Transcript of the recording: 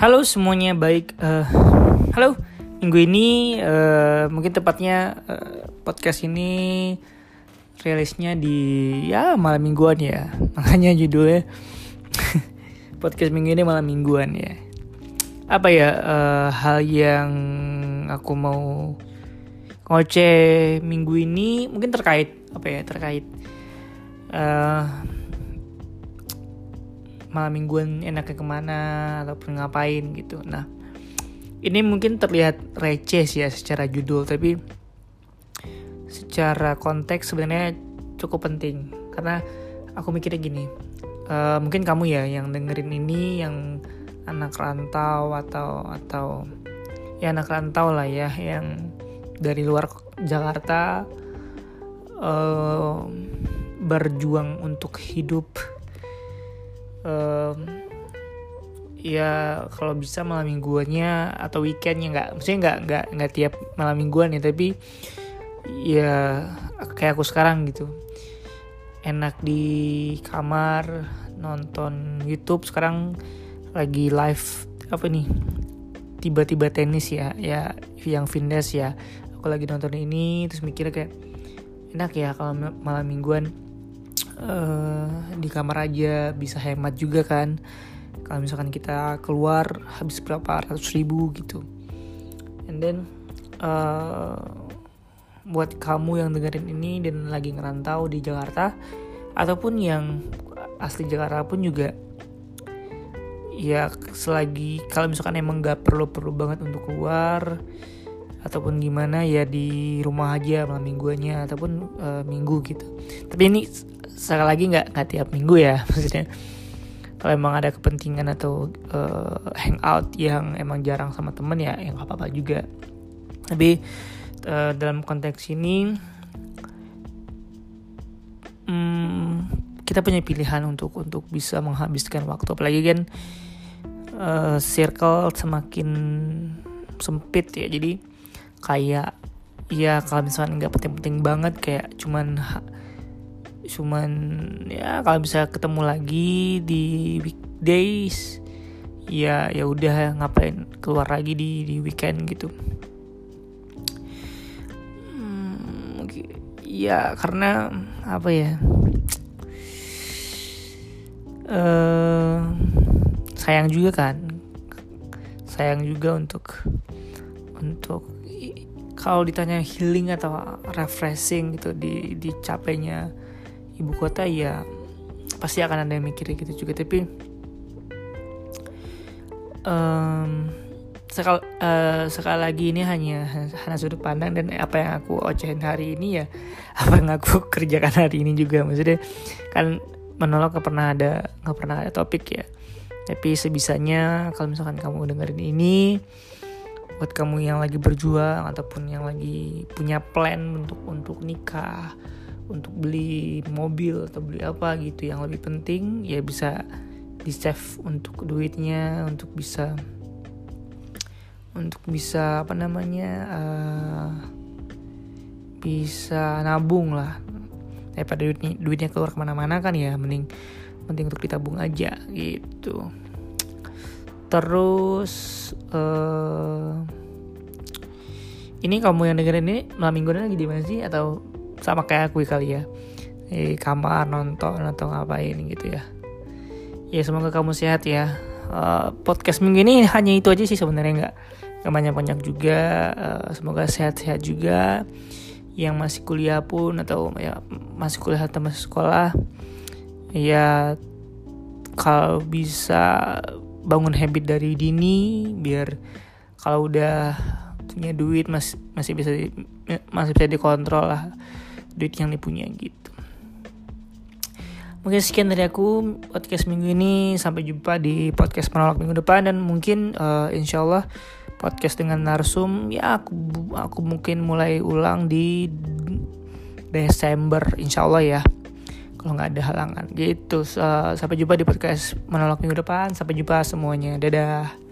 Halo semuanya baik. Uh, halo minggu ini uh, mungkin tepatnya uh, podcast ini rilisnya di ya malam mingguan ya. Makanya judulnya podcast minggu ini malam mingguan ya. Apa ya uh, hal yang aku mau ngoceh minggu ini mungkin terkait apa ya terkait uh, malam mingguan enaknya ke mana ataupun ngapain gitu. Nah ini mungkin terlihat receh ya secara judul tapi secara konteks sebenarnya cukup penting. Karena aku mikirnya gini uh, mungkin kamu ya yang dengerin ini yang anak rantau atau atau ya anak rantau lah ya yang dari luar Jakarta uh, berjuang untuk hidup um, ya kalau bisa malam mingguannya atau weekendnya nggak maksudnya nggak nggak nggak tiap malam mingguan ya tapi ya kayak aku sekarang gitu. Enak di kamar nonton YouTube. Sekarang lagi live apa nih tiba-tiba tenis ya ya yang Vindes ya. Aku lagi nonton ini terus mikir kayak enak ya kalau malam mingguan uh, di kamar aja bisa hemat juga kan. Kalau misalkan kita keluar habis berapa? Ratus ribu gitu. And then uh, buat kamu yang dengerin ini dan lagi ngerantau di Jakarta ataupun yang asli Jakarta pun juga ya selagi kalau misalkan emang nggak perlu perlu banget untuk keluar ataupun gimana ya di rumah aja malam mingguannya ataupun uh, minggu gitu. Tapi ini sekali lagi nggak nggak tiap minggu ya maksudnya. Kalau emang ada kepentingan atau uh, hangout yang emang jarang sama temen ya yang apa apa juga. Tapi uh, dalam konteks ini um, kita punya pilihan untuk untuk bisa menghabiskan waktu. Apalagi kan uh, circle semakin sempit ya. Jadi kayak ya kalau misalnya nggak penting-penting banget kayak cuman cuman ya kalau bisa ketemu lagi di weekdays ya ya udah ngapain keluar lagi di di weekend gitu. Hmm, ya karena apa ya uh, sayang juga kan sayang juga untuk untuk kalau ditanya healing atau refreshing gitu di di capeknya ibu kota ya pasti akan ada yang mikir gitu juga. Tapi um, sekal uh, sekali lagi ini hanya hanya sudut pandang dan apa yang aku ocehin hari ini ya apa yang aku kerjakan hari ini juga. Maksudnya kan menolak gak pernah ada nggak pernah ada topik ya. Tapi sebisanya kalau misalkan kamu dengerin ini buat kamu yang lagi berjuang ataupun yang lagi punya plan untuk untuk nikah untuk beli mobil atau beli apa gitu yang lebih penting ya bisa di save untuk duitnya untuk bisa untuk bisa apa namanya uh, bisa nabung lah. Daripada duitnya duitnya keluar ke mana-mana kan ya mending penting untuk ditabung aja gitu. Terus uh, ini kamu yang dengerin ini malam minggu lagi di mana sih? Atau sama kayak aku kali ya. Di kamar nonton atau ngapain gitu ya. Ya semoga kamu sehat ya. Uh, podcast minggu ini hanya itu aja sih sebenarnya nggak nggak banyak banyak juga. Uh, semoga sehat-sehat juga. Yang masih kuliah pun atau ya masih kuliah atau masih sekolah ya kalau bisa bangun habit dari dini biar kalau udah punya duit masih masih bisa di, masih bisa dikontrol lah duit yang dipunya gitu. Mungkin sekian dari aku podcast minggu ini. Sampai jumpa di podcast menolak minggu depan. Dan mungkin uh, insya Allah podcast dengan narsum ya aku aku mungkin mulai ulang di Desember insya Allah ya. Kalau nggak ada halangan gitu. Uh, sampai jumpa di podcast menolak minggu depan. Sampai jumpa semuanya. Dadah